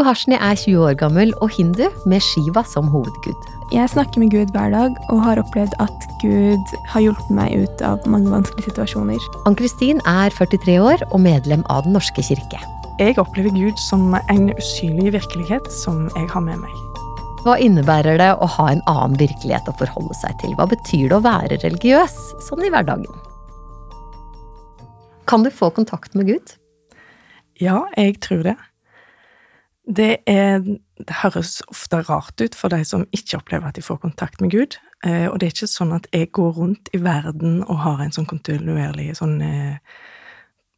Johashni er 20 år gammel og hindu, med Shiva som hovedgud. Jeg snakker med Gud hver dag og har opplevd at Gud har hjulpet meg ut av mange vanskelige situasjoner. Ann-Kristin er 43 år og medlem av Den norske kirke. Jeg opplever Gud som en usynlig virkelighet som jeg har med meg. Hva innebærer det å ha en annen virkelighet å forholde seg til? Hva betyr det å være religiøs, sånn i hverdagen? Kan du få kontakt med Gud? Ja, jeg tror det. Det, er, det høres ofte rart ut for de som ikke opplever at de får kontakt med Gud. Eh, og det er ikke sånn at jeg går rundt i verden og har en sånn kontinuerlig sånn eh,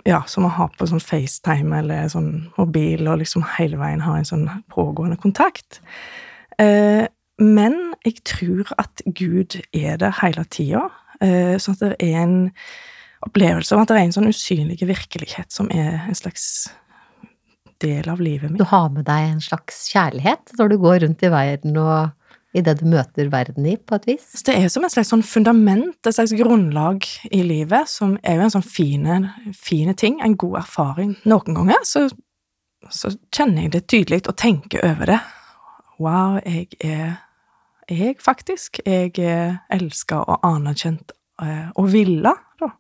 Ja, som å ha på sånn FaceTime eller sånn mobil og liksom hele veien har en sånn pågående kontakt. Eh, men jeg tror at Gud er der hele tida, sånn at det er en opplevelse av at det er en sånn usynlig virkelighet som er en slags del av livet mitt. Du har med deg en slags kjærlighet når du går rundt i verden og i det du møter verden i, på et vis? Det er som et slags sånn fundament, et slags grunnlag i livet, som er jo en sånn fine, fine ting, en god erfaring. Noen ganger så, så kjenner jeg det tydelig og tenker over det. Wow, jeg er jeg, faktisk. Jeg er elska og anerkjent eh, og villa, da.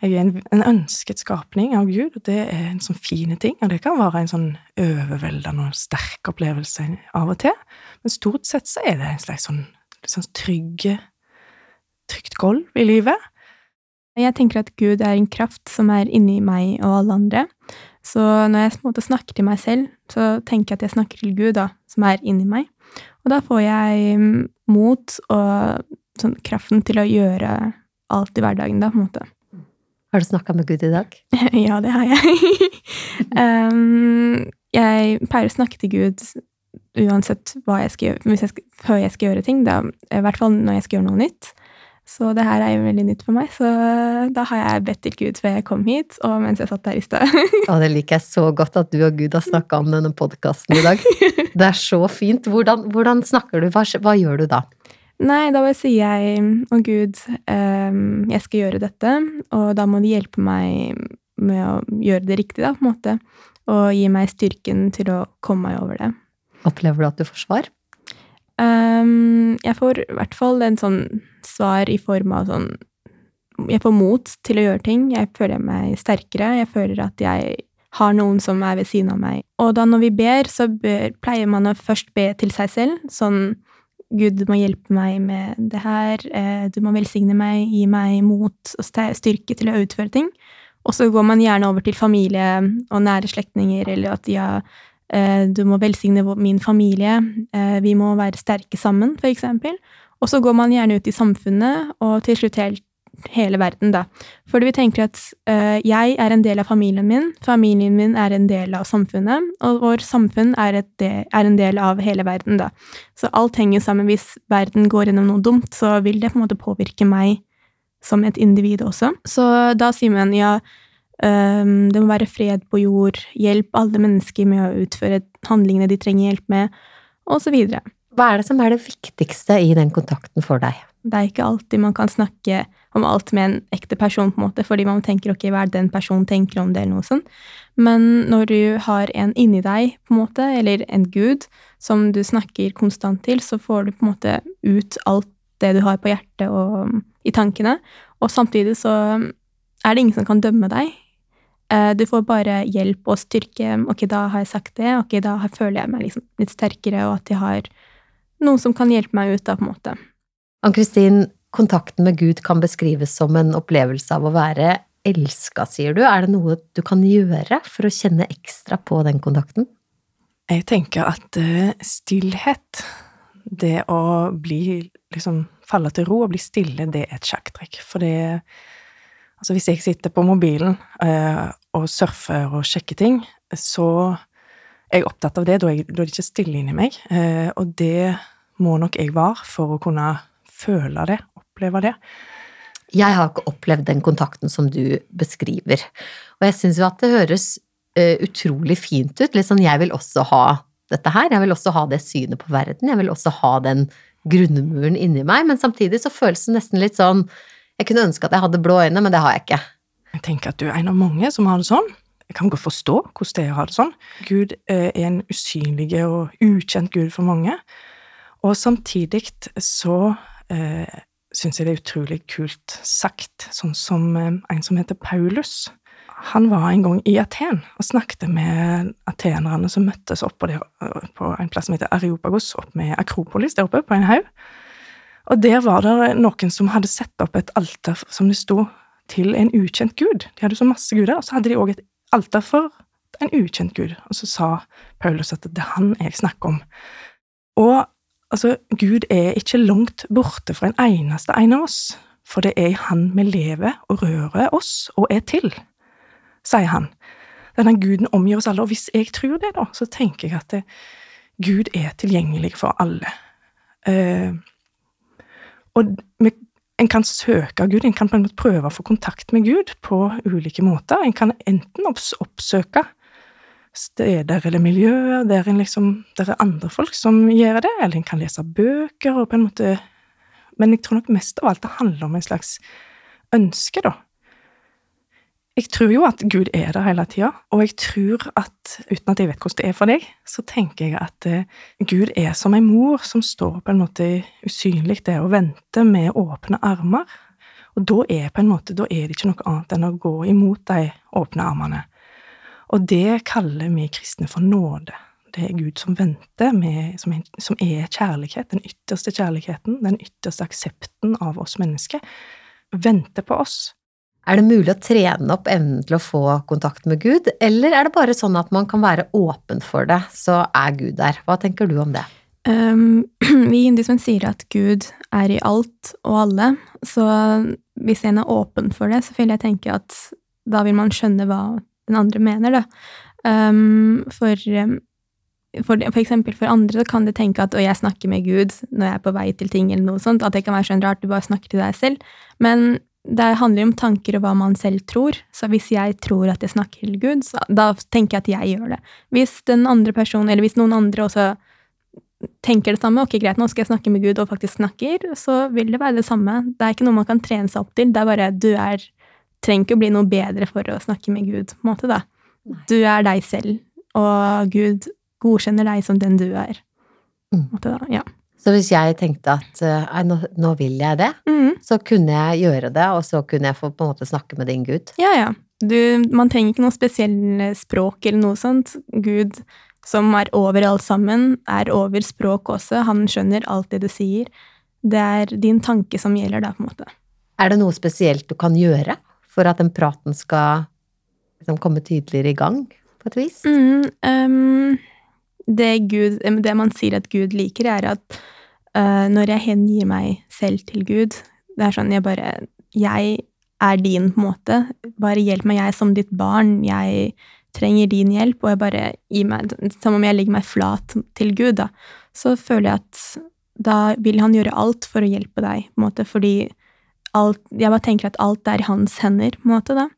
Jeg er en, en, ønsket skapning av Gud, og det er en sånn fine ting. Og det kan være en sånn overveldende og sterk opplevelse av og til, men stort sett så er det en slags sånn, sånn trygge, trygt gulv i livet. Jeg tenker at Gud er en kraft som er inni meg og alle andre. Så når jeg måte snakker til meg selv, så tenker jeg at jeg snakker til Gud, da, som er inni meg. Og da får jeg mm, mot og sånn kraften til å gjøre alt i hverdagen, da, på en måte. Har du snakka med Gud i dag? ja, det har jeg. um, jeg pleier å snakke til Gud uansett hva jeg skal gjøre, jeg skal, før jeg skal gjøre ting. Da, I hvert fall når jeg skal gjøre noe nytt. Så det her er jo veldig nytt for meg, så da har jeg bedt til Gud før jeg kom hit, og mens jeg satt der i stad. og det liker jeg så godt at du og Gud har snakka om denne podkasten i dag. Det er så fint. Hvordan, hvordan snakker du? Hva, hva gjør du da? Nei, da sier jeg å Gud, um, jeg skal gjøre dette, og da må du hjelpe meg med å gjøre det riktig, da, på en måte. Og gi meg styrken til å komme meg over det. Opplever du at du får svar? Um, jeg får i hvert fall en sånn svar i form av sånn Jeg får mot til å gjøre ting. Jeg føler meg sterkere. Jeg føler at jeg har noen som er ved siden av meg. Og da når vi ber, så bør, pleier man å først be til seg selv. Sånn Gud, du må hjelpe meg med det her. Eh, du må velsigne meg, gi meg mot og styrke til å utføre ting. Og så går man gjerne over til familie og nære slektninger, eller at ja, eh, du må velsigne min familie, eh, vi må være sterke sammen, for eksempel. Og så går man gjerne ut i samfunnet, og til slutt helt hele verden, da. Fordi vi tenker at uh, jeg er en del av familien min, familien min er en del av samfunnet, og vår samfunn er, del, er, en del av hele verden, da. Så alt henger sammen. Hvis verden går gjennom noe dumt, så vil det på en måte påvirke meg som et individ også. Så da sier man ja, um, det må være fred på jord, hjelp alle mennesker med å utføre handlingene de trenger hjelp med, og så videre. Hva er det som er det viktigste i den kontakten for deg? Det er ikke alltid man kan snakke om alt med en ekte person, på en måte, fordi man tenker ok, hva er det den personen tenker om det, eller noe sånt. Men når du har en inni deg, på en måte, eller en gud, som du snakker konstant til, så får du på en måte ut alt det du har på hjertet og i tankene. Og samtidig så er det ingen som kan dømme deg. Eh, du får bare hjelp og styrke. Ok, da har jeg sagt det. Ok, da føler jeg meg liksom litt sterkere, og at jeg har noen som kan hjelpe meg ut, da, på en måte. Ann-Kristin, kontakten med Gud kan beskrives som en opplevelse av å være elska, sier du. Er det noe du kan gjøre for å kjenne ekstra på den kontakten? Jeg tenker at uh, stillhet, det å bli liksom falle til ro og bli stille, det er et sjakktrekk. For det Altså, hvis jeg sitter på mobilen uh, og surfer og sjekker ting, så er jeg opptatt av det. Da er, det ikke stille inni meg. Uh, og det må nok jeg være for å kunne føle det, oppleve det. Jeg har ikke opplevd den kontakten som du beskriver, og jeg syns jo at det høres uh, utrolig fint ut. Litt sånn jeg vil også ha dette her, jeg vil også ha det synet på verden, jeg vil også ha den grunnmuren inni meg, men samtidig så føles det nesten litt sånn Jeg kunne ønske at jeg hadde blå øyne, men det har jeg ikke. Jeg tenker at du er en av mange som har det sånn. jeg kan godt forstå hvordan det er å ha det sånn. Gud er en usynlig og ukjent Gud for mange. Og samtidig så eh, syns jeg det er utrolig kult sagt, sånn som eh, en som heter Paulus. Han var en gang i Aten og snakket med atenerne som møttes oppe der, på en plass som heter Areopagos, opp med Akropolis der oppe på en haug. Og der var det noen som hadde satt opp et alter som det sto til en ukjent gud. De hadde så masse guder, og så hadde de òg et alter for en ukjent gud. Og så sa Paulus at det er han jeg snakker om. Og altså, Gud er ikke langt borte fra en eneste en av oss, for det er i Han vi lever og rører oss og er til, sier han. Denne Guden omgir oss alle, og hvis jeg tror det, da, så tenker jeg at det, Gud er tilgjengelig for alle. Eh, og vi en kan søke Gud, en kan på en måte prøve å få kontakt med Gud på ulike måter. En kan enten oppsøke steder eller miljøer der, liksom, der er andre folk som gjør det, eller en kan lese bøker og på en måte Men jeg tror nok mest av alt det handler om en slags ønske, da. Jeg tror jo at Gud er der hele tida, og jeg tror at, uten at jeg vet hvordan det er for deg, så tenker jeg at eh, Gud er som en mor som står på en måte usynlig der og venter med åpne armer. Og da er, en måte, da er det ikke noe annet enn å gå imot de åpne armene. Og det kaller vi kristne for nåde. Det er Gud som venter, med, som, er, som er kjærlighet, den ytterste kjærligheten, den ytterste aksepten av oss mennesker. Venter på oss. Er det mulig å trene opp evnen til å få kontakt med Gud, eller er det bare sånn at man kan være åpen for det, så er Gud der? Hva tenker du om det? Um, vi i hinduismen sier at Gud er i alt og alle, så hvis en er åpen for det, så vil jeg tenke at da vil man skjønne hva den andre mener, da. Um, for, for, for, eksempel for andre så kan de tenke at 'å, jeg snakker med Gud når jeg er på vei til ting', eller noe sånt, at det kan være sånn rart, du bare snakker til deg selv. Men det handler om tanker og hva man selv tror. Så hvis jeg tror at jeg snakker til Gud, så da tenker jeg at jeg gjør det. Hvis den andre personen, eller hvis noen andre også tenker det samme, ok, greit, nå skal jeg snakke med Gud, og faktisk snakker, så vil det være det samme. Det er ikke noe man kan trene seg opp til. Det er bare du er Trenger ikke å bli noe bedre for å snakke med Gud, på en måte, da. Du er deg selv, og Gud godkjenner deg som den du er. På en måte, da. Ja. Så hvis jeg tenkte at nå, nå, vil jeg det, mm. så kunne jeg gjøre det, og så kunne jeg få på en måte snakke med din Gud. Ja, ja. Du, man trenger ikke noe spesielt språk eller noe sånt. Gud, som er over alt sammen, er over språk også. Han skjønner alt det du sier. Det er din tanke som gjelder da, på en måte. Er det noe spesielt du kan gjøre for at den praten skal liksom, komme tydeligere i gang, på et vis? Mm, um det, Gud, det man sier at Gud liker, er at uh, når jeg hengir meg selv til Gud Det er sånn jeg bare Jeg er din, på en måte. Bare hjelp meg, jeg er som ditt barn. Jeg trenger din hjelp, og jeg bare gir meg Som om jeg legger meg flat til Gud, da. Så føler jeg at da vil han gjøre alt for å hjelpe deg, på en måte, fordi alt Jeg bare tenker at alt er i hans hender, på en måte, da.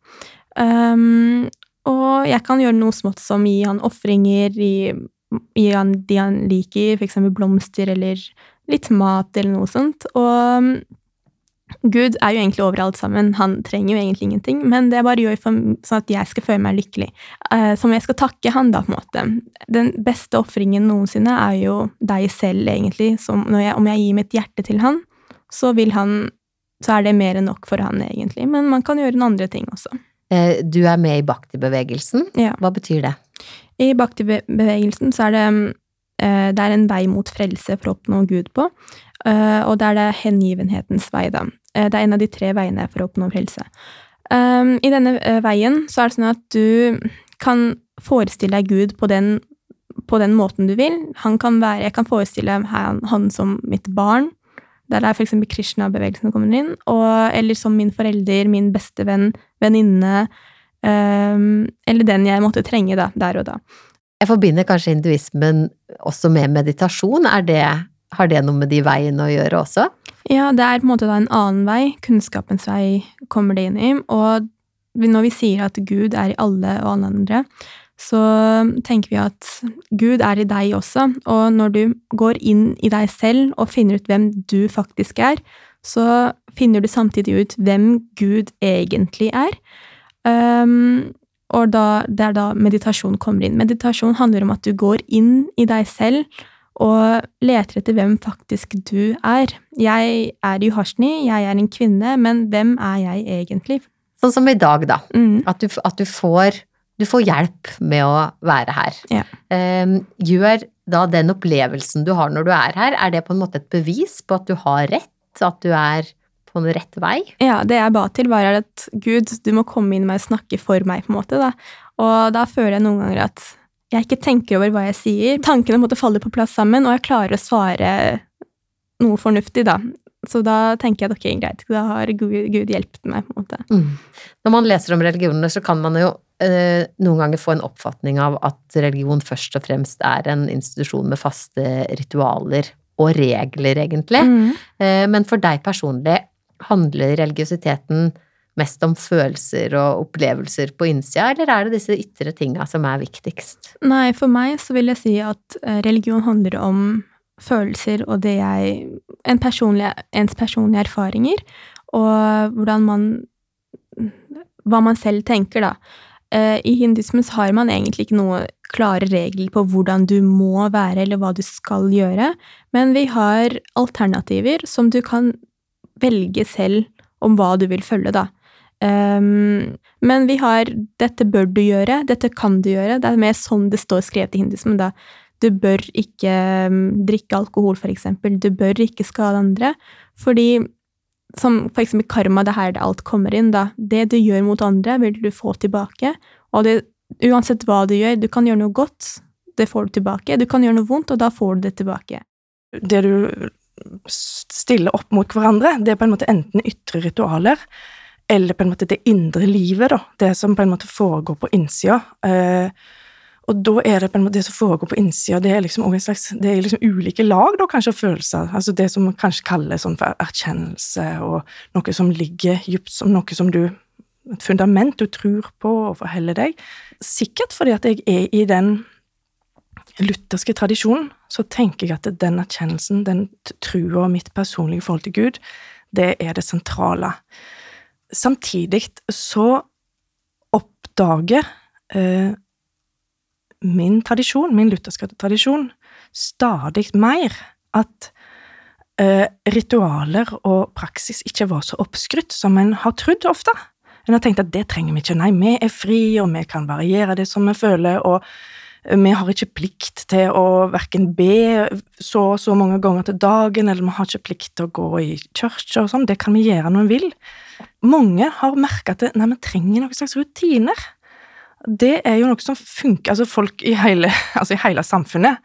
Um, og jeg kan gjøre noe smått som gi han ofringer, gi, gi han de han liker, f.eks. blomster eller litt mat eller noe sånt. Og mm, Gud er jo egentlig overalt sammen, han trenger jo egentlig ingenting, men det bare gjør for, sånn at jeg skal føle meg lykkelig. Uh, som jeg skal takke han, da, på en måte. Den beste ofringen noensinne er jo deg selv, egentlig. Som jeg, om jeg gir mitt hjerte til han, så vil han Så er det mer enn nok for han, egentlig. Men man kan gjøre noen andre ting også. Uh, du er med i Bhakti-bevegelsen. Ja. Hva betyr det? I bhakti-bevegelsen så er det, eh, det er en vei mot frelse for å oppnå Gud på, eh, og det er det hengivenhetens vei, da. Eh, det er en av de tre veiene for å oppnå frelse. I denne veien så er det sånn at du kan forestille deg Gud på den, på den måten du vil. Han kan være, jeg kan forestille han, han som mitt barn, der er f.eks. Krishna-bevegelsen kommer inn, og, eller som min forelder, min bestevenn, venninne, Um, eller den jeg måtte trenge da, der og da. Jeg forbinder kanskje hinduismen også med meditasjon. Det, har det noe med de veiene å gjøre også? Ja, det er på en måte da en annen vei. Kunnskapens vei kommer det inn i. Og når vi sier at Gud er i alle og alle andre, så tenker vi at Gud er i deg også. Og når du går inn i deg selv og finner ut hvem du faktisk er, så finner du samtidig ut hvem Gud egentlig er. Um, og da, det er da meditasjon kommer inn. Meditasjon handler om at du går inn i deg selv og leter etter hvem faktisk du er. Jeg er Juhashni, jeg er en kvinne, men hvem er jeg egentlig? Sånn som i dag, da. Mm. At, du, at du, får, du får hjelp med å være her. Ja. Eh, gjør da den opplevelsen du har når du er her, er det på en måte et bevis på at du har rett? At du er på en rett vei? Ja, det jeg ba til, var at Gud, du må komme inn med og snakke for meg, på en måte. da. Og da føler jeg noen ganger at jeg ikke tenker over hva jeg sier. Tankene måtte falle på plass sammen, og jeg klarer å svare noe fornuftig, da. Så da tenker jeg at ok, greit, da har Gud, Gud hjulpet meg, på en måte. Mm. Når man leser om religionene, så kan man jo noen ganger få en oppfatning av at religion først og fremst er en institusjon med faste ritualer og regler, egentlig. Mm. Eh, men for deg personlig, handler religiøsiteten mest om følelser og opplevelser på innsida, eller er det disse ytre tinga som er viktigst? Nei, for meg så vil jeg si at eh, religion handler om følelser og det jeg en personlig, Ens personlige erfaringer, og hvordan man Hva man selv tenker, da. Eh, I hindismen har man egentlig ikke noe klare regler på hvordan du må være, eller hva du skal gjøre, men vi har alternativer som du kan velge selv om hva du vil følge, da. Um, men vi har 'dette bør du gjøre', 'dette kan du gjøre'. Det er mer sånn det står skrevet i hindismen. da. Du bør ikke um, drikke alkohol, eksempel. Du bør ikke skade andre. Fordi som eksempel karma, det er her det alt kommer inn, da. Det du gjør mot andre, vil du få tilbake. Og det, uansett hva du gjør, du kan gjøre noe godt, det får du tilbake. Du kan gjøre noe vondt, og da får du det tilbake. Det du stiller opp mot hverandre, det er på en måte enten ytre ritualer, eller på en måte det indre livet, da. Det som på en måte foregår på innsida. Eh, og da er det på en måte det som foregår på innsida, det er liksom slags Det er liksom ulike lag, da, kanskje, av følelser. Altså det som man kanskje kaller sånn for erkjennelse, og noe som ligger dypt som noe som du Et fundament du tror på og forholder deg. Sikkert fordi at jeg er i den lutherske tradisjonen, så tenker jeg at den erkjennelsen, den trua mitt personlige forhold til Gud, det er det sentrale. Samtidig så oppdager eh, min tradisjon, min lutherske tradisjon, stadig mer at eh, ritualer og praksis ikke var så oppskrytt som en har trodd ofte. En har tenkt at det trenger vi ikke, nei, vi er fri, og vi kan variere det som vi føler, og vi har ikke plikt til å verken be så og så mange ganger til dagen, eller vi har ikke plikt til å gå i kirka og sånn, det kan vi gjøre når vi vil. Mange har merka at nei, vi trenger noen slags rutiner. Det er jo noe som funker, altså folk i hele, altså i hele samfunnet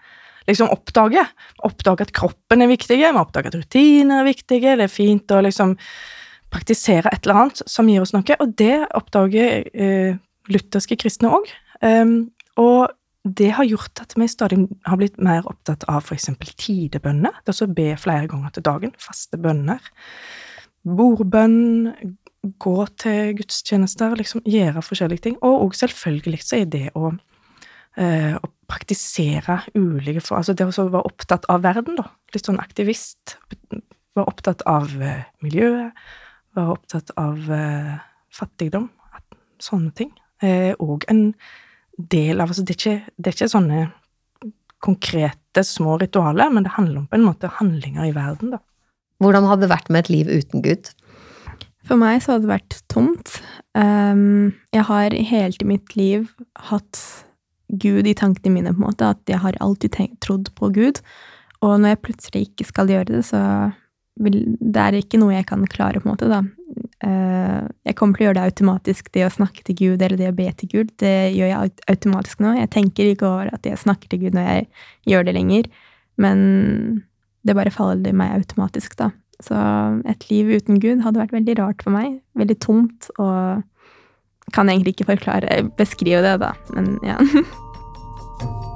liksom oppdager. Oppdager at kroppen er viktig, vi oppdager at rutiner er viktige, det er fint å liksom praktisere et eller annet som gir oss noe, og det oppdager eh, lutherske kristne òg. Um, og det har gjort at vi stadig har blitt mer opptatt av f.eks. tidebønner, Det er å be flere ganger til dagen, faste bønner. Bordbønn, gå til gudstjenester, liksom gjøre forskjellige ting. Og selvfølgelig så er det å, eh, å praktisere ulike for, Altså det å være opptatt av verden, da. Litt sånn aktivist. Være opptatt av eh, miljøet. Være opptatt av eh, fattigdom. Sånne ting. Eh, og en del av altså det, er ikke, det er ikke sånne konkrete, små ritualer, men det handler om på en måte handlinger i verden, da. Hvordan hadde det vært med et liv uten Gud? For meg så hadde det vært tomt. Um, jeg har helt i mitt liv hatt Gud i tankene mine, på en måte. At jeg har alltid tenkt, trodd på Gud. Og når jeg plutselig ikke skal gjøre det, så vil Det er ikke noe jeg kan klare, på en måte, da. Uh, jeg kommer til å gjøre det automatisk, det å snakke til Gud eller det å be til Gud. Det gjør jeg automatisk nå. Jeg tenker ikke over at jeg snakker til Gud når jeg gjør det lenger. Men det bare faller meg automatisk, da. Så et liv uten Gud hadde vært veldig rart for meg. Veldig tomt, og kan egentlig ikke forklare Beskrive det, da, men ja.